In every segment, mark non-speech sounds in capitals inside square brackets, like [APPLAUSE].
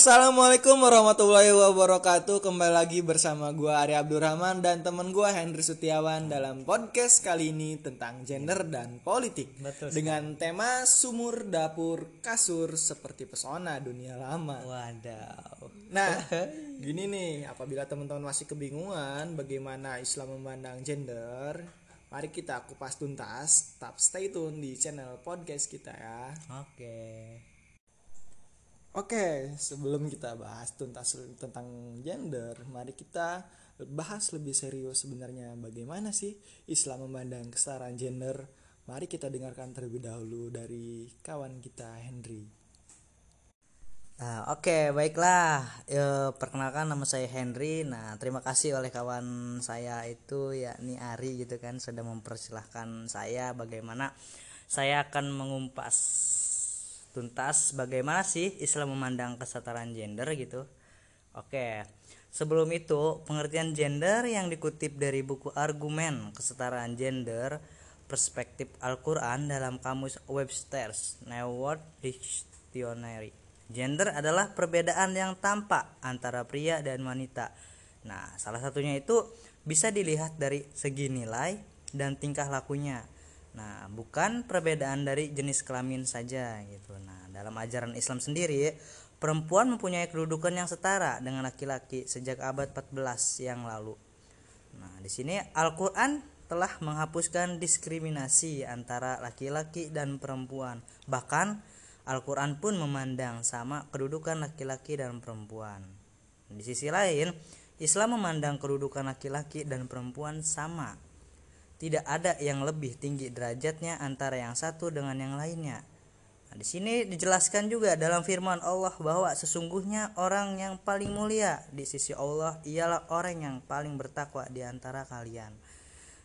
Assalamualaikum warahmatullahi wabarakatuh. Kembali lagi bersama gua Arya Abdurrahman Dan temen gua Henry Setiawan Dalam podcast kali ini tentang gender dan politik. Betul Dengan tema sumur, dapur, kasur Seperti pesona dunia lama. Wadaw. Nah [LAUGHS] gini nih Apabila teman-teman masih kebingungan Bagaimana Islam memandang gender Mari kita kupas tuntas. Tetap stay tune di channel podcast kita ya. Oke. Oke, sebelum kita bahas tuntas tentang gender, mari kita bahas lebih serius sebenarnya bagaimana sih Islam memandang kesetaraan gender. Mari kita dengarkan terlebih dahulu dari kawan kita Henry. Nah, oke, baiklah. E, perkenalkan nama saya Henry. Nah, terima kasih oleh kawan saya itu yakni Ari gitu kan sudah mempersilahkan saya bagaimana saya akan mengumpas tuntas bagaimana sih Islam memandang kesetaraan gender gitu. Oke. Sebelum itu, pengertian gender yang dikutip dari buku Argumen Kesetaraan Gender Perspektif Al-Quran dalam kamus Webster's New World Dictionary. Gender adalah perbedaan yang tampak antara pria dan wanita. Nah, salah satunya itu bisa dilihat dari segi nilai dan tingkah lakunya. Nah, bukan perbedaan dari jenis kelamin saja gitu. Nah, dalam ajaran Islam sendiri, perempuan mempunyai kedudukan yang setara dengan laki-laki sejak abad 14 yang lalu. Nah, di sini Al-Qur'an telah menghapuskan diskriminasi antara laki-laki dan perempuan. Bahkan Al-Qur'an pun memandang sama kedudukan laki-laki dan perempuan. Di sisi lain, Islam memandang kedudukan laki-laki dan perempuan sama tidak ada yang lebih tinggi derajatnya antara yang satu dengan yang lainnya. Nah, di sini dijelaskan juga dalam firman Allah bahwa sesungguhnya orang yang paling mulia di sisi Allah ialah orang yang paling bertakwa di antara kalian.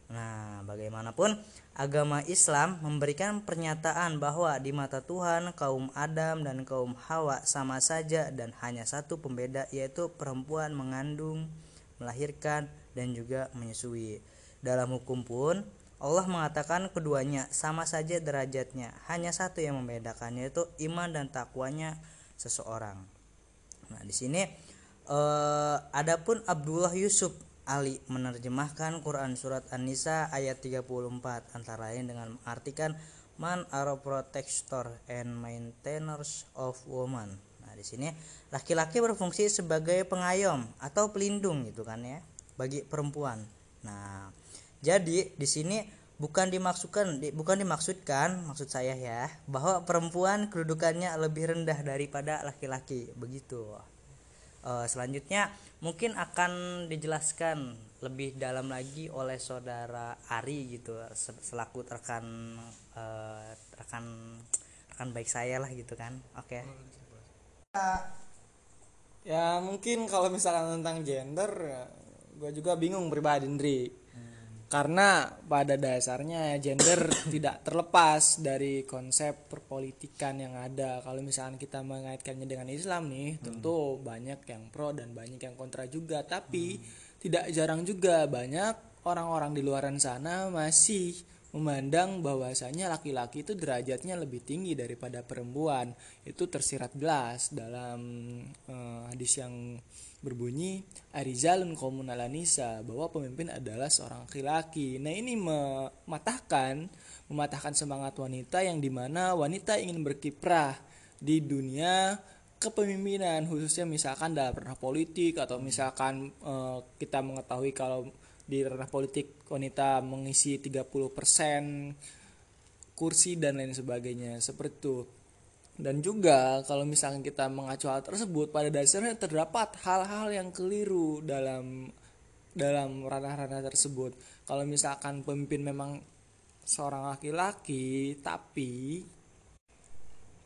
Nah, bagaimanapun agama Islam memberikan pernyataan bahwa di mata Tuhan kaum Adam dan kaum Hawa sama saja dan hanya satu pembeda yaitu perempuan mengandung, melahirkan dan juga menyusui. Dalam hukum pun Allah mengatakan keduanya sama saja derajatnya, hanya satu yang membedakannya yaitu iman dan takwanya seseorang. Nah, di sini eh, adapun Abdullah Yusuf Ali menerjemahkan Quran surat An-Nisa ayat 34 antara lain dengan mengartikan man are protector and maintainers of woman. Nah, di sini laki-laki berfungsi sebagai pengayom atau pelindung gitu kan ya bagi perempuan. Nah, jadi di sini bukan dimaksudkan bukan dimaksudkan maksud saya ya bahwa perempuan kedudukannya lebih rendah daripada laki-laki begitu. Uh, selanjutnya mungkin akan dijelaskan lebih dalam lagi oleh saudara Ari gitu selaku rekan uh, rekan rekan baik saya lah gitu kan. Oke. Okay. Ya mungkin kalau misalkan tentang gender, gue juga bingung pribadi Ndri karena pada dasarnya gender [COUGHS] tidak terlepas dari konsep perpolitikan yang ada kalau misalkan kita mengaitkannya dengan Islam nih hmm. tentu banyak yang pro dan banyak yang kontra juga tapi hmm. tidak jarang juga banyak orang-orang di luaran sana masih memandang bahwasanya laki-laki itu derajatnya lebih tinggi daripada perempuan itu tersirat jelas dalam uh, hadis yang berbunyi Arizalun Komun Nisa bahwa pemimpin adalah seorang laki-laki. Nah ini mematahkan mematahkan semangat wanita yang di mana wanita ingin berkiprah di dunia kepemimpinan khususnya misalkan dalam ranah politik atau misalkan e, kita mengetahui kalau di ranah politik wanita mengisi 30% kursi dan lain sebagainya seperti itu dan juga kalau misalnya kita mengacu hal tersebut pada dasarnya terdapat hal-hal yang keliru dalam dalam ranah-ranah tersebut. Kalau misalkan pemimpin memang seorang laki-laki tapi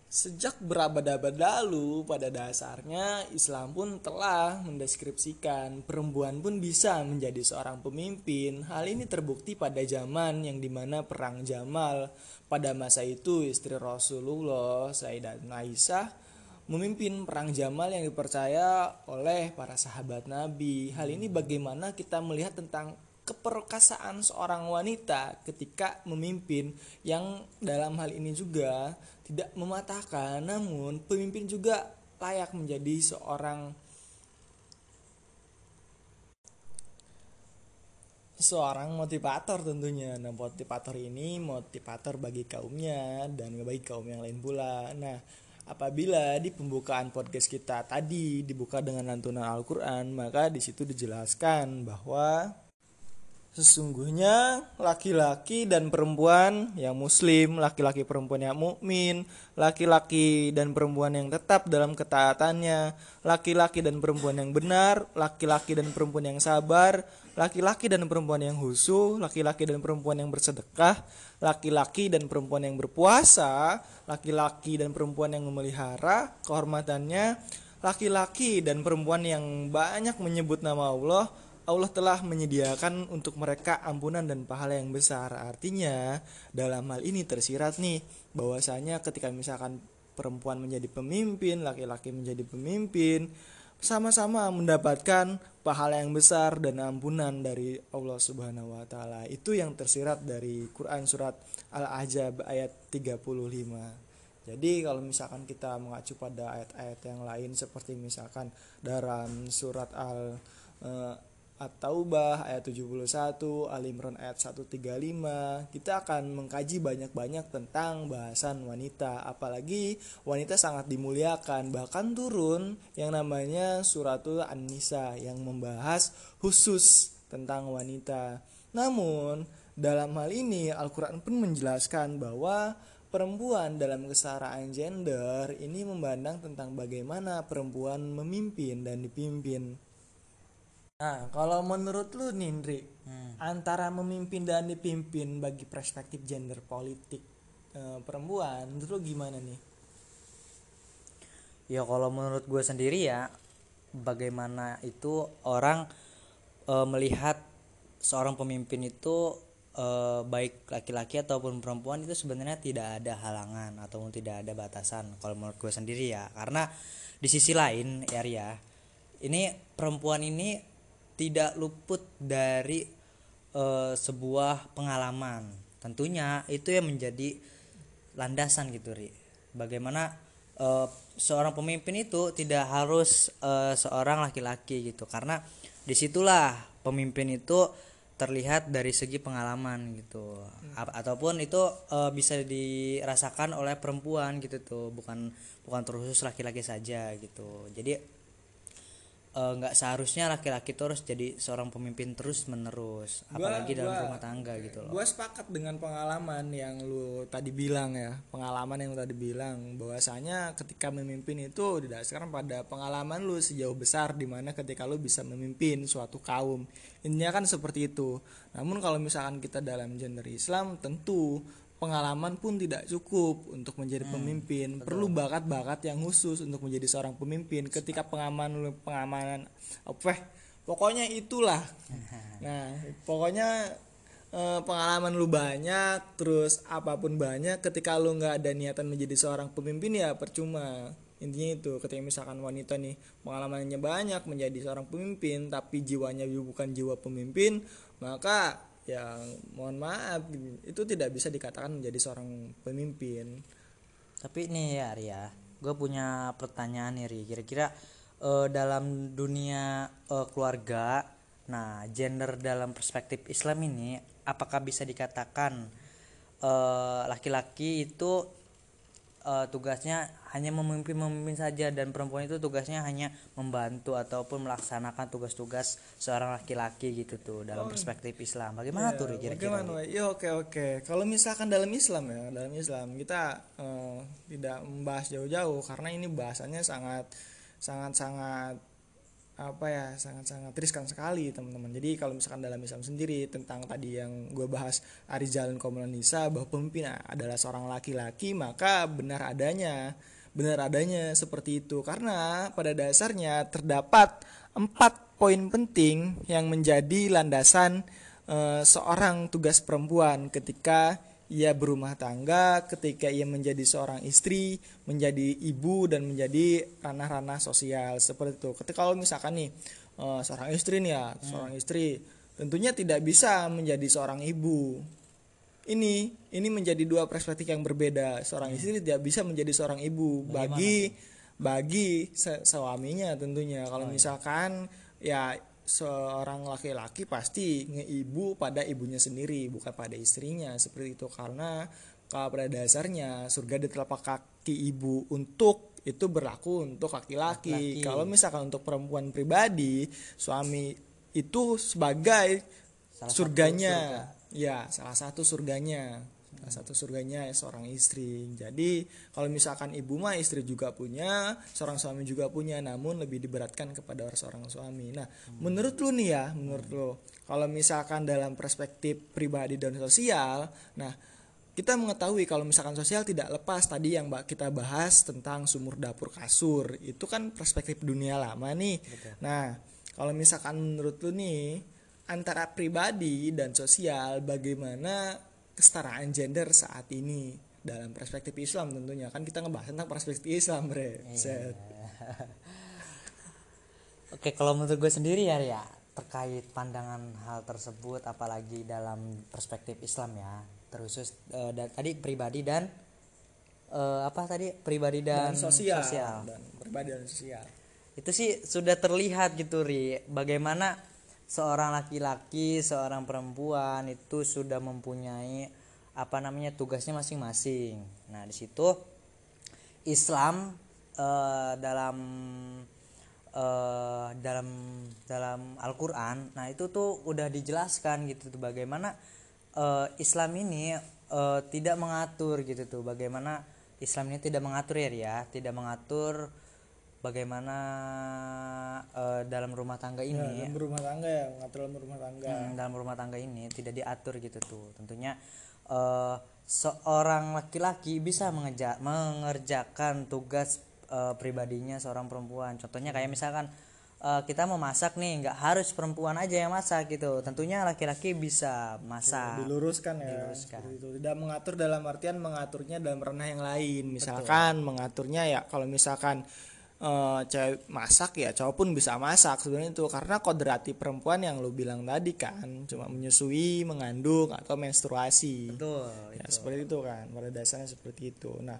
Sejak berabad-abad lalu, pada dasarnya Islam pun telah mendeskripsikan perempuan pun bisa menjadi seorang pemimpin. Hal ini terbukti pada zaman yang di mana perang Jamal. Pada masa itu istri Rasulullah, Sayyidat Aisyah, memimpin perang Jamal yang dipercaya oleh para sahabat Nabi. Hal ini bagaimana kita melihat tentang keperkasaan seorang wanita ketika memimpin yang dalam hal ini juga tidak mematahkan namun pemimpin juga layak menjadi seorang seorang motivator tentunya. Nah, motivator ini motivator bagi kaumnya dan bagi kaum yang lain pula. Nah, apabila di pembukaan podcast kita tadi dibuka dengan lantunan Al-Qur'an, maka di situ dijelaskan bahwa Sesungguhnya laki-laki dan perempuan yang muslim, laki-laki perempuan yang mukmin, laki-laki dan perempuan yang tetap dalam ketaatannya, laki-laki dan perempuan yang benar, laki-laki dan perempuan yang sabar, laki-laki dan perempuan yang husu, laki-laki dan perempuan yang bersedekah, laki-laki dan perempuan yang berpuasa, laki-laki dan perempuan yang memelihara kehormatannya, laki-laki dan perempuan yang banyak menyebut nama Allah, Allah telah menyediakan untuk mereka ampunan dan pahala yang besar. Artinya, dalam hal ini tersirat nih bahwasanya ketika misalkan perempuan menjadi pemimpin, laki-laki menjadi pemimpin, sama-sama mendapatkan pahala yang besar dan ampunan dari Allah Subhanahu wa taala. Itu yang tersirat dari Quran surat Al-Ahzab ayat 35. Jadi kalau misalkan kita mengacu pada ayat-ayat yang lain seperti misalkan dalam surat Al eh, At-Taubah ayat 71, Al-Imran ayat 135. Kita akan mengkaji banyak-banyak tentang bahasan wanita, apalagi wanita sangat dimuliakan, bahkan turun yang namanya suratul An-Nisa yang membahas khusus tentang wanita. Namun, dalam hal ini Al-Qur'an pun menjelaskan bahwa perempuan dalam kesetaraan gender ini memandang tentang bagaimana perempuan memimpin dan dipimpin. Nah, kalau menurut lu Nindri, hmm. antara memimpin dan dipimpin bagi perspektif gender politik e, perempuan, menurut lu gimana nih? Ya kalau menurut gue sendiri ya, bagaimana itu orang e, melihat seorang pemimpin itu e, baik laki-laki ataupun perempuan itu sebenarnya tidak ada halangan ataupun tidak ada batasan. Kalau menurut gue sendiri ya, karena di sisi lain ya Ria, ini perempuan ini tidak luput dari uh, sebuah pengalaman. Tentunya itu yang menjadi landasan gitu ri. Bagaimana uh, seorang pemimpin itu tidak harus uh, seorang laki-laki gitu. Karena di situlah pemimpin itu terlihat dari segi pengalaman gitu. Hmm. ataupun itu uh, bisa dirasakan oleh perempuan gitu tuh. Bukan bukan terus laki-laki saja gitu. Jadi nggak uh, seharusnya laki-laki terus jadi seorang pemimpin terus menerus apalagi dalam gua, rumah tangga gitu loh. Gue sepakat dengan pengalaman yang lu tadi bilang ya pengalaman yang lu tadi bilang bahwasanya ketika memimpin itu didasarkan pada pengalaman lu sejauh besar di mana ketika lu bisa memimpin suatu kaum intinya kan seperti itu. Namun kalau misalkan kita dalam gender Islam tentu pengalaman pun tidak cukup untuk menjadi hmm, pemimpin. betul. perlu bakat-bakat yang khusus untuk menjadi seorang pemimpin ketika pengamanan pengamanan apa pokoknya itulah. [LAUGHS] Nah pokoknya eh, pengalaman lu banyak terus apa pun banyak ketika lu nggak ada niatan menjadi seorang pemimpin ya percuma. Intinya itu ketika misalkan wanita nih pengalamannya banyak menjadi seorang pemimpin tapi jiwanya bukan jiwa pemimpin maka yang mohon maaf itu tidak bisa dikatakan menjadi seorang pemimpin. Tapi nih ya Arya gue punya pertanyaan nih Ri. Kira-kira uh, dalam dunia uh, keluarga nah gender dalam perspektif Islam ini apakah bisa dikatakan eh, laki-laki uh, itu uh, tugasnya hanya memimpin memimpin saja dan perempuan itu tugasnya hanya membantu ataupun melaksanakan tugas-tugas seorang laki-laki gitu tuh dalam oh, perspektif Islam. Bagaimana iya, tuh kira-kira? Bagaimana? Ya oke oke. Kalau misalkan dalam Islam ya, dalam Islam kita uh, tidak membahas jauh-jauh karena ini bahasanya sangat sangat sangat apa ya sangat-sangat riskan sekali teman-teman. Jadi kalau misalkan dalam Islam sendiri tentang tadi yang gue bahas Jalan Komponen Nisa bahwa pemimpin adalah seorang laki-laki maka benar adanya benar adanya seperti itu. Karena pada dasarnya terdapat empat poin penting yang menjadi landasan e, seorang tugas perempuan ketika ia berumah tangga ketika ia menjadi seorang istri, menjadi ibu dan menjadi ranah-ranah sosial seperti itu. Ketika kalau misalkan nih uh, seorang istri nih ya, hmm. seorang istri tentunya tidak bisa menjadi seorang ibu. Ini ini menjadi dua perspektif yang berbeda. Seorang hmm. istri tidak bisa menjadi seorang ibu Bagaimana? bagi bagi se- suaminya tentunya kalau misalkan ya seorang laki-laki pasti ngeibu pada ibunya sendiri bukan pada istrinya seperti itu. Karena kalau pada dasarnya surga di telapak kaki ibu untuk itu berlaku untuk laki-laki. Kalau misalkan untuk perempuan pribadi suami itu sebagai Salah surganya. ya salah satu surganya salah satu surganya seorang istri. Jadi kalau misalkan ibu mah istri juga punya seorang suami juga punya. Namun lebih diberatkan kepada seorang suami. Nah menurut lu nih ya menurut lu kalau misalkan dalam perspektif pribadi dan sosial nah kita mengetahui kalau misalkan sosial tidak lepas tadi yang mbak kita bahas tentang sumur dapur kasur. Itu kan perspektif dunia lama nih. Nah kalau misalkan menurut lu nih antara pribadi dan sosial bagaimana kesetaraan gender saat ini dalam perspektif Islam tentunya. Kan kita ngebahas tentang perspektif Islam bre. Set. [LAUGHS] Oke, kalau menurut gue sendiri ya, ya terkait pandangan hal tersebut, apalagi dalam perspektif Islam ya, terkhusus eh, da- tadi pribadi dan eh, apa tadi? Pribadi dan, dan sosial, dan pribadi dan sosial. Itu sih sudah terlihat gitu ri, bagaimana seorang laki-laki, seorang perempuan itu sudah mempunyai apa namanya tugasnya masing-masing. Nah di situ Islam eh, dalam eh, dalam dalam Al-Qur'an nah itu tuh udah dijelaskan gitu tuh bagaimana eh, Islam ini tidak mengatur gitu tuh bagaimana Islam ini tidak mengatur ya ya tidak mengatur bagaimana eh, dalam rumah tangga ini dalam rumah tangga ya dalam rumah tangga. Hmm, dalam rumah tangga ini tidak diatur gitu tuh. Tentunya eh, seorang laki-laki bisa mengeja- mengerjakan tugas eh, pribadinya seorang perempuan. Contohnya kayak misalkan eh, kita mau masak nih nggak harus perempuan aja yang masak gitu. Tentunya laki-laki bisa masak. Diluruskan ya. Seperti itu. Tidak mengatur dalam artian mengaturnya dalam ranah yang lain. Misalkan mengaturnya ya kalau misalkan eh, cewek masak ya cowok pun bisa masak sebenarnya itu. Karena kodrati perempuan yang lu bilang tadi kan cuma menyusui mengandung atau menstruasi. Betul ya seperti itu kan pada dasarnya seperti itu. Nah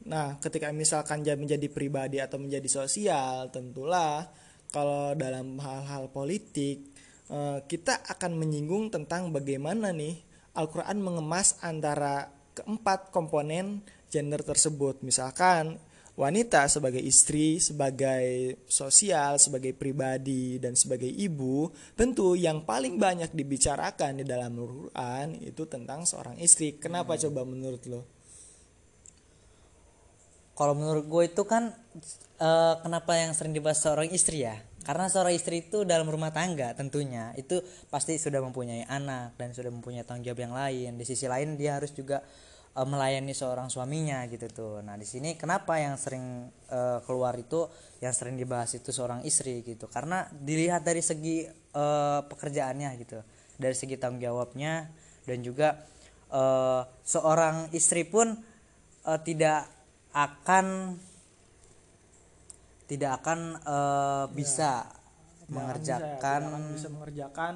nah ketika misalkan dia menjadi pribadi atau menjadi sosial tentulah kalau dalam hal-hal politik eh, kita akan menyinggung tentang bagaimana nih Al-Quran mengemas antara keempat komponen gender tersebut. Misalkan wanita sebagai istri, sebagai sosial, sebagai pribadi dan sebagai ibu, tentu yang paling banyak dibicarakan di dalam Al-Qur'an itu tentang seorang istri. Kenapa coba menurut lo? kalau menurut gue itu kan eh, kenapa yang sering dibahas seorang istri ya karena seorang istri itu dalam rumah tangga tentunya itu pasti sudah mempunyai anak dan sudah mempunyai tanggung jawab yang lain di sisi lain dia harus juga eh, melayani seorang suaminya gitu tuh. Nah di sini kenapa yang sering eh, keluar itu yang sering dibahas itu seorang istri gitu? Karena dilihat dari segi eh, pekerjaannya gitu dari segi tanggung jawabnya dan juga eh, seorang istri pun eh, tidak akan tidak akan eh, bisa mengerjakan Tidak akan bisa mengerjakan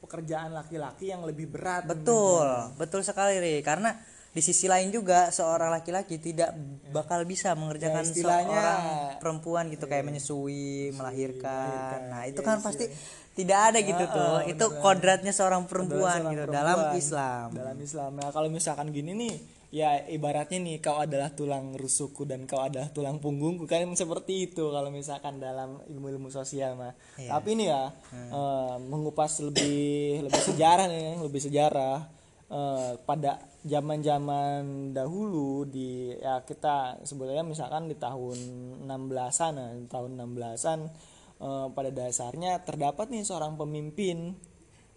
pekerjaan laki-laki yang lebih berat. betul betul sekali Ri karena di sisi lain juga seorang laki-laki tidak bakal bisa mengerjakan Ya, seorang perempuan gitu kayak menyusui, melahirkan. Nah, itu kan pasti tidak ada gitu tuh. Itu kodratnya seorang perempuan seorang gitu perempuan. dalam Islam. Dalam Islam. Nah, kalau misalkan gini nih, ya ibaratnya nih kau adalah tulang rusukku dan kau adalah tulang punggungku kan seperti itu kalau misalkan dalam ilmu-ilmu sosial mah. Iya. Tapi nih ya Hmm. eh, mengupas lebih lebih sejarah nih, lebih sejarah eh, pada zaman-zaman dahulu di ya kita sebetulnya misalkan di tahun 16-an nah, tahun 16-an eh, pada dasarnya terdapat nih seorang pemimpin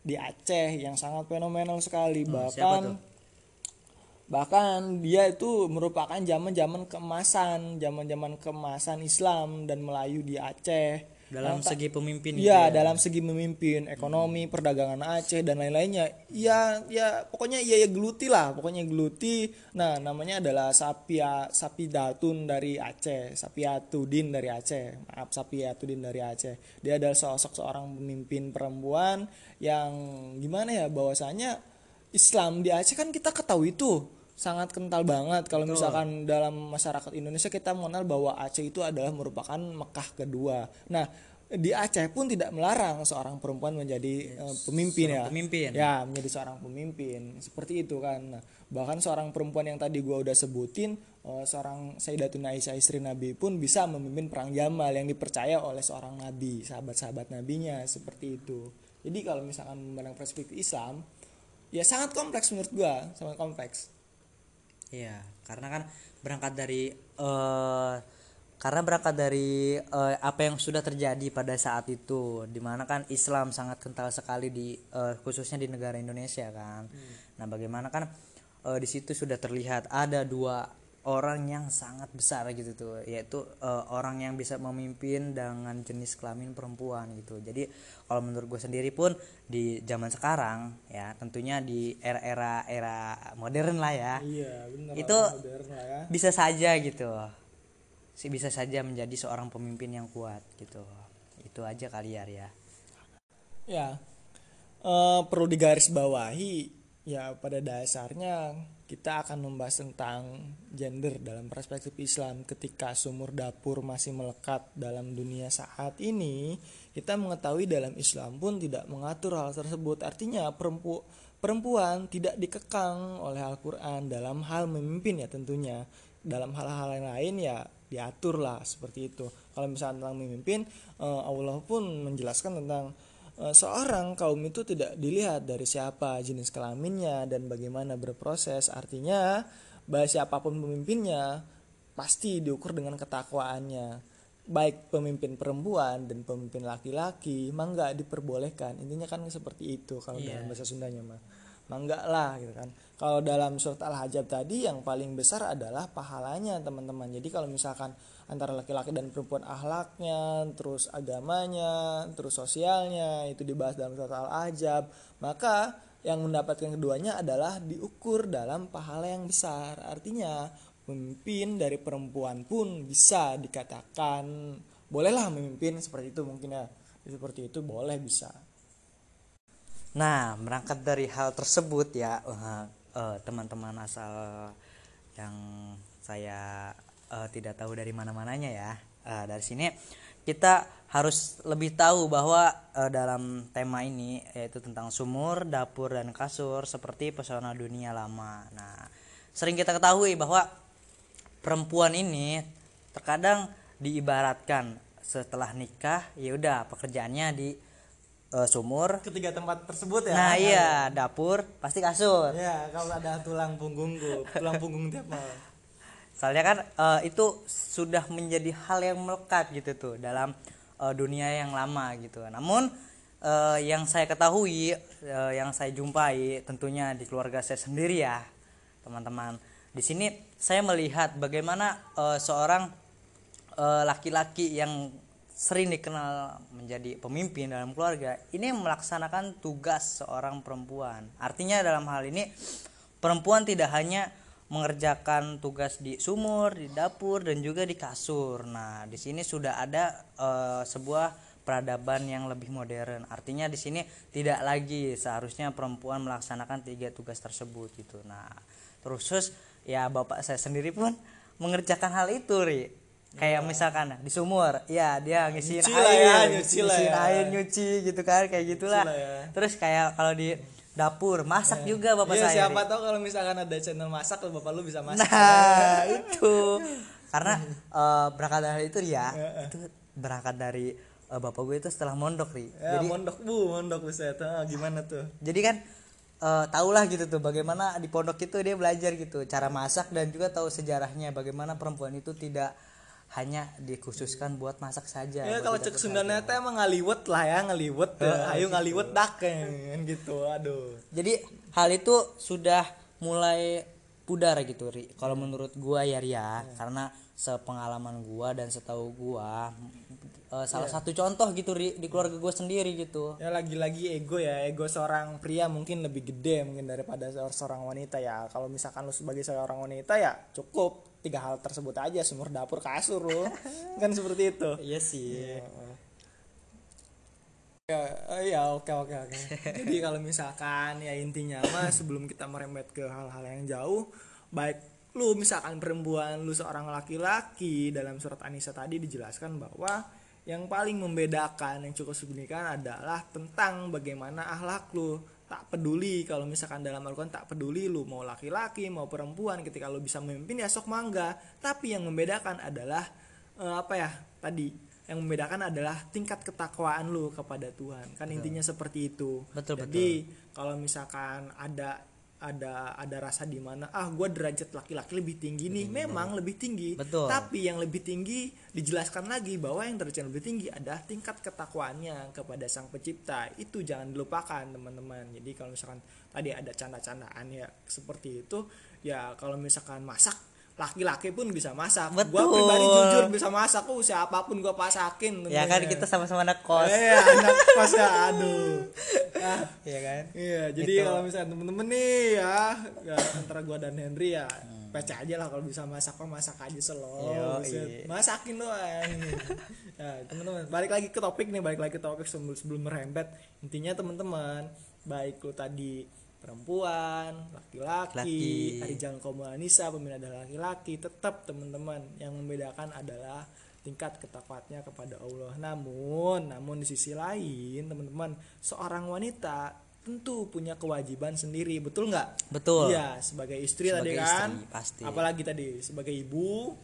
di Aceh yang sangat fenomenal sekali. Hmm, bahkan bahkan dia itu merupakan zaman-zaman keemasan zaman-zaman keemasan Islam dan Melayu di Aceh Dalam tak- segi pemimpin gitu Iya, ya. dalam segi memimpin ekonomi, perdagangan Aceh dan lain-lainnya. Ya, ya pokoknya iya ya geluti lah, pokoknya geluti. Nah, namanya adalah Sapia Sapidatun dari Aceh, Sapiatudin dari Aceh. Maaf, Sapiatudin dari Aceh. Dia adalah sosok seorang pemimpin perempuan yang gimana ya bahwasanya Islam di Aceh kan kita ketahui tuh sangat kental banget kalau misalkan dalam masyarakat Indonesia kita mengenal bahwa Aceh itu adalah merupakan Mekah kedua. Nah, di Aceh pun tidak melarang seorang perempuan menjadi eh, pemimpin ya. pemimpin. Ya, menjadi seorang pemimpin. Seperti itu kan. Nah, bahkan seorang perempuan yang tadi gua udah sebutin eh, seorang Sayyidatuna Aisyah istri Nabi pun bisa memimpin perang Jamal yang dipercaya oleh seorang nabi, sahabat-sahabat nabinya seperti itu. Jadi kalau misalkan memandang perspektif Islam, ya sangat kompleks menurut gua, sangat kompleks. Iya, karena kan berangkat dari eh karena berangkat dari eh, apa yang sudah terjadi pada saat itu, di mana kan Islam sangat kental sekali di eh, khususnya di negara Indonesia kan. Nah, bagaimana kan eh, di situ sudah terlihat ada dua orang yang sangat besar gitu tuh, yaitu eh, orang yang bisa memimpin dengan jenis kelamin perempuan gitu. Jadi kalau menurut gue sendiri pun di zaman sekarang ya tentunya di era-era era modern lah ya Iya, benar. Itu modern lah ya. bisa saja gitu sih bisa saja menjadi seorang pemimpin yang kuat gitu itu aja kali ya. Ya, eh, perlu digarisbawahi ya pada dasarnya kita akan membahas tentang gender dalam perspektif Islam. Ketika sumur dapur masih melekat dalam dunia saat ini kita mengetahui dalam Islam pun tidak mengatur hal tersebut. Artinya perempu perempuan tidak dikekang oleh Al-Quran dalam hal memimpin ya tentunya. Dalam hal-hal yang lain ya diatur lah seperti itu. Kalau misalnya tentang memimpin eh, Allah pun menjelaskan tentang seorang kaum itu tidak dilihat dari siapa jenis kelaminnya dan bagaimana berproses. Artinya bahwa siapa pun pemimpinnya pasti diukur dengan ketakwaannya. Baik pemimpin perempuan dan pemimpin laki-laki mah nggak diperbolehkan. Intinya kan seperti itu kalau dalam bahasa Sundanya mah mah nggak lah gitu kan. Kalau dalam surat al-hajab tadi yang paling besar adalah pahalanya teman-teman. Jadi kalau misalkan antara laki-laki dan perempuan ahlaknya terus agamanya terus sosialnya itu dibahas dalam surat al-hajab maka yang mendapatkan keduanya adalah diukur dalam pahala yang besar. Artinya pemimpin dari perempuan pun bisa dikatakan bolehlah memimpin seperti itu mungkin ya seperti itu boleh bisa. Nah, berangkat dari hal tersebut ya, eh, teman-teman asal yang saya eh, tidak tahu dari mana-mananya ya. Eh, dari sini kita harus lebih tahu bahwa eh, dalam tema ini yaitu tentang sumur, dapur dan kasur seperti pesona dunia lama. Nah, sering kita ketahui bahwa perempuan ini terkadang diibaratkan setelah nikah ya udah pekerjaannya di eh, sumur ketiga tempat tersebut ya Nah iya dapur pasti kasur. ya kalau ada tulang punggungku tulang punggung tiap malam Soalnya kan eh, itu sudah menjadi hal yang melekat gitu tuh dalam eh, dunia yang lama gitu. Namun eh, yang saya ketahui, eh, yang saya jumpai tentunya di keluarga saya sendiri ya, teman-teman. Di sini saya melihat bagaimana eh, seorang laki-laki yang sering dikenal menjadi pemimpin dalam keluarga ini melaksanakan tugas seorang perempuan. Artinya dalam hal ini perempuan tidak hanya mengerjakan tugas di sumur, di dapur dan juga di kasur. Nah, di sini sudah ada eh, sebuah peradaban yang lebih modern. Artinya di sini tidak lagi seharusnya perempuan melaksanakan tiga tugas tersebut gitu. Nah, terus ya bapak saya sendiri pun [LAUGHS] mengerjakan hal itu, Ri. Kayak misalkan di sumur, ya dia ngisiin Nyuci lah air, ya, nyuci ngisiin ya. air, nyuci gitu kan, kayak gitulah. lah ya. Terus kayak kalau di dapur masak juga bapak Iya, saya. Siapa tahu kalau misalkan ada channel masak lo bapak lu bisa masak Nah, [LAUGHS] itu. Karena eh, berangkat dari itu ya, itu berangkat dari eh, bapak gue itu setelah mondok, Ri. ya mondok bu mondok buset Ah, gimana tuh Jadi kan eh tahulah gitu tuh bagaimana di pondok itu dia belajar gitu cara masak dan juga tahu sejarahnya bagaimana perempuan itu tidak hanya dikhususkan buat masak saja. ya kalau cek Sundana teh emang ngaliwet lah ya ngaliwet tuh. ayo ngaliwet dak kan gitu aduh Jadi hal itu sudah mulai pudar gitu Ri. Kalau menurut gua ya Ria, karena sepengalaman gua dan setahu gua eh, salah satu contoh gitu Ri di keluarga gua sendiri gitu. ya lagi-lagi ego ya ego seorang pria mungkin lebih gede mungkin daripada seor- seorang wanita ya kalau misalkan lu sebagai seorang wanita ya cukup tiga hal tersebut aja sumur dapur kasur lu. [LAUGHS] Kan seperti itu. Iya sih. ya eh, ya oke oke oke. Jadi kalau misalkan ya intinya mah sebelum kita merembet ke hal-hal yang jauh baik lu misalkan perempuan lu seorang laki-laki dalam surat Anisa tadi dijelaskan bahwa yang paling membedakan yang cukup signifikan adalah tentang bagaimana akhlak lu tak peduli. Kalau misalkan dalam Al-Quran tak peduli lu mau laki-laki mau perempuan ketika lu bisa memimpin ya sok mangga. Tapi yang membedakan adalah eh, apa ya tadi. Yang membedakan adalah tingkat ketakwaan lu kepada Tuhan. Kan intinya seperti itu. Betul, jadi kalau misalkan ada ada ada rasa di mana ah gue derajat laki-laki lebih tinggi nih. Memang lebih tinggi. Betul. tapi yang lebih tinggi dijelaskan lagi bahwa yang derajat lebih tinggi adalah tingkat ketakwaannya kepada sang pencipta. Itu jangan dilupakan teman-teman. Jadi kalau misalkan tadi ada canda-candaan ya seperti itu ya kalau misalkan masak laki-laki pun bisa masak Betul. pribadi jujur bisa masak oh siapa pun gue pasakin ya kan tentunya. kita sama-sama anak kos eh anak kos ya aduh Ah, ya kan Iya, jadi kalau misalnya temen-temen nih ya, ya antara gua dan Henry ya, PC aja lah kalau bisa masak mah masak aja slow. Yoi. buset. Masakin doang. ya, teman-teman, balik lagi ke topik nih, balik lagi ke topik sebelum sebelum merembet. Intinya teman-teman, baik lu tadi perempuan, laki-laki, Laki. kaum wanita, pemimpin adalah laki-laki, tetap teman-teman yang membedakan adalah tingkat ketakwatnya kepada Allah. Namun, namun di sisi lain, teman-teman, seorang wanita tentu punya kewajiban sendiri, betul nggak? Betul. Iya, sebagai istri tadi Sebagai kan. istri, pasti. Apalagi tadi sebagai ibu,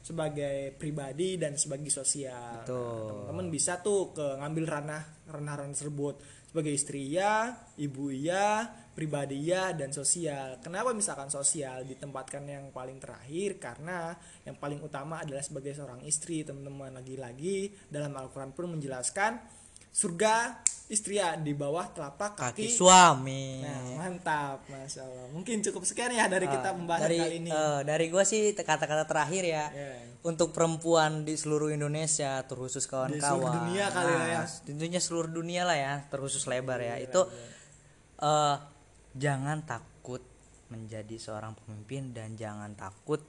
sebagai pribadi dan sebagai sosial. Betul. Nah, teman-teman bisa tuh ke ngambil ranah ranah-ranah tersebut sebagai istri ya, ibu ya, pribadi ya dan sosial. Kenapa misalkan sosial ditempatkan yang paling terakhir? Karena yang paling utama adalah sebagai seorang istri, teman-teman. Lagi-lagi dalam Al-Qur'an pun menjelaskan surga istri ya di bawah telapak kaki kaki. suami Nah, mantap, masya Allah. Mungkin cukup sekian ya dari kita pembahasan Ah, dari kali ini. eh, dari gue sih kata-kata terakhir ya Ya. untuk perempuan di seluruh Indonesia terkhusus kawan-kawan Di seluruh dunia kali lah ya. tentunya seluruh dunia lah ya terkhusus lebar ya itu eh, jangan takut menjadi seorang pemimpin dan jangan takut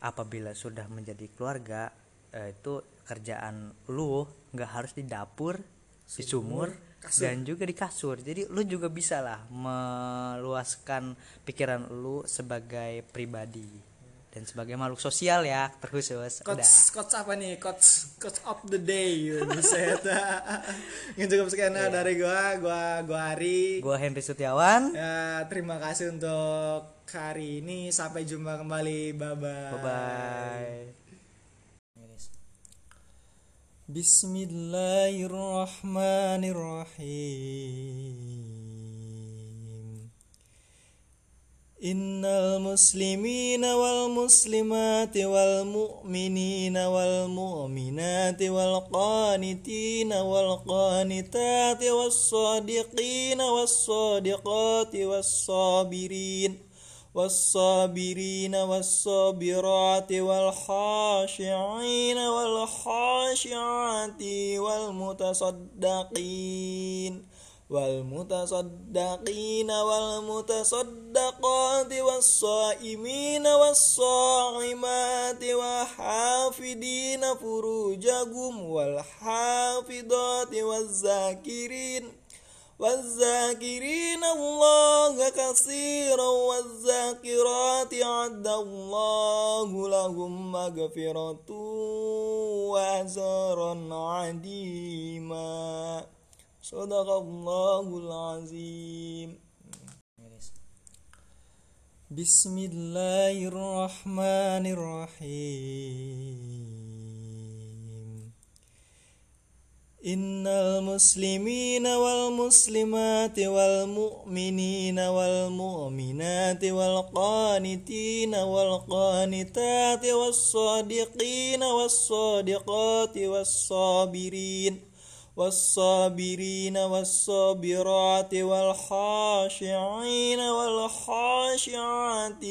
apabila sudah menjadi keluarga eh, itu kerjaan lu nggak harus di dapur di sumur dan juga di kasur. Jadi lu juga bisa lah meluaskan pikiran lu sebagai pribadi dan sebagai makhluk sosial ya terkhusus udah Coach, coach apa nih? Coach, coach of the day. Buset. [LAUGHS] Yang cukup sekian ya dari gua, gua, gua Hari. gua Henry Setiawan Ya, terima kasih untuk hari ini. Sampai jumpa kembali. Bye bye. bye bye Bismillahirrahmanirrahim إن المسلمين والمسلمات والمؤمنين والمؤمنات والقانتين والقانتات والصادقين والصادقات والصابرين والصابرين والصابرات والخاشعين والخاشعات والمتصدقين والمتصدقين والمتصدقات والصائمين والصائمات والحافظين فروجهم والحافظات والذاكرين والذاكرين الله كثيرا والذاكرات عد الله لهم مغفرة وأجرا Sadaqallahul azim. Bismillahirrahmanirrahim. Innal muslimina wal muslimati wal mu'minina wal mu'minati wal qanitina wal qanitati was sadiqina was sadiqati was sabirin. والصابرين والصابرات والخاشعين والخاشعات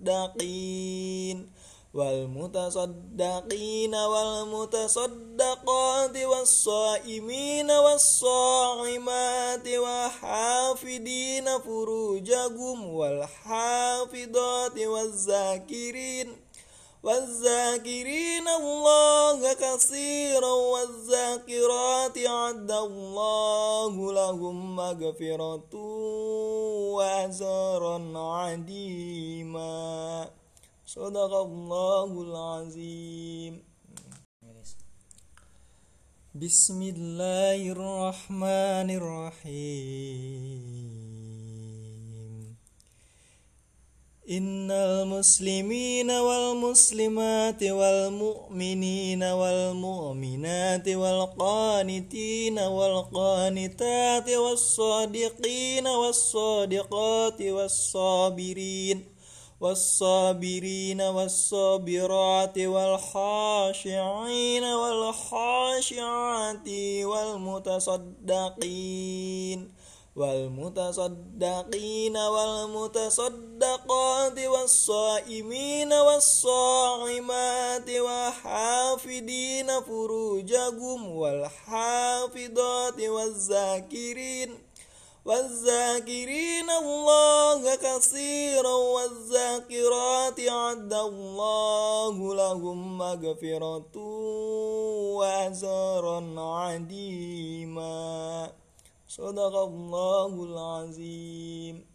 والمتصدقين والمتصدقين والمتصدقات والصائمين والصائمات والحافظين فروجهم والحافظات والذاكرين والذاكرين الله كثيرا والذاكرات عد الله لهم مغفرة وأجرا عظيما صدق الله العظيم. بسم الله الرحمن الرحيم. إن المسلمين والمسلمات والمؤمنين والمؤمنات والقانتين والقانتات والصادقين والصادقات والصابرين والصابرين والصابرات والخاشعين والخاشعات والمتصدقين والمتصدقين والمتصدقات والصائمين والصائمات والحافظين فروجهم والحافظات والذاكرين والذاكرين الله كثيرا والذاكرات عد الله لهم مغفرة وأجرا عظيما صدق الله العظيم.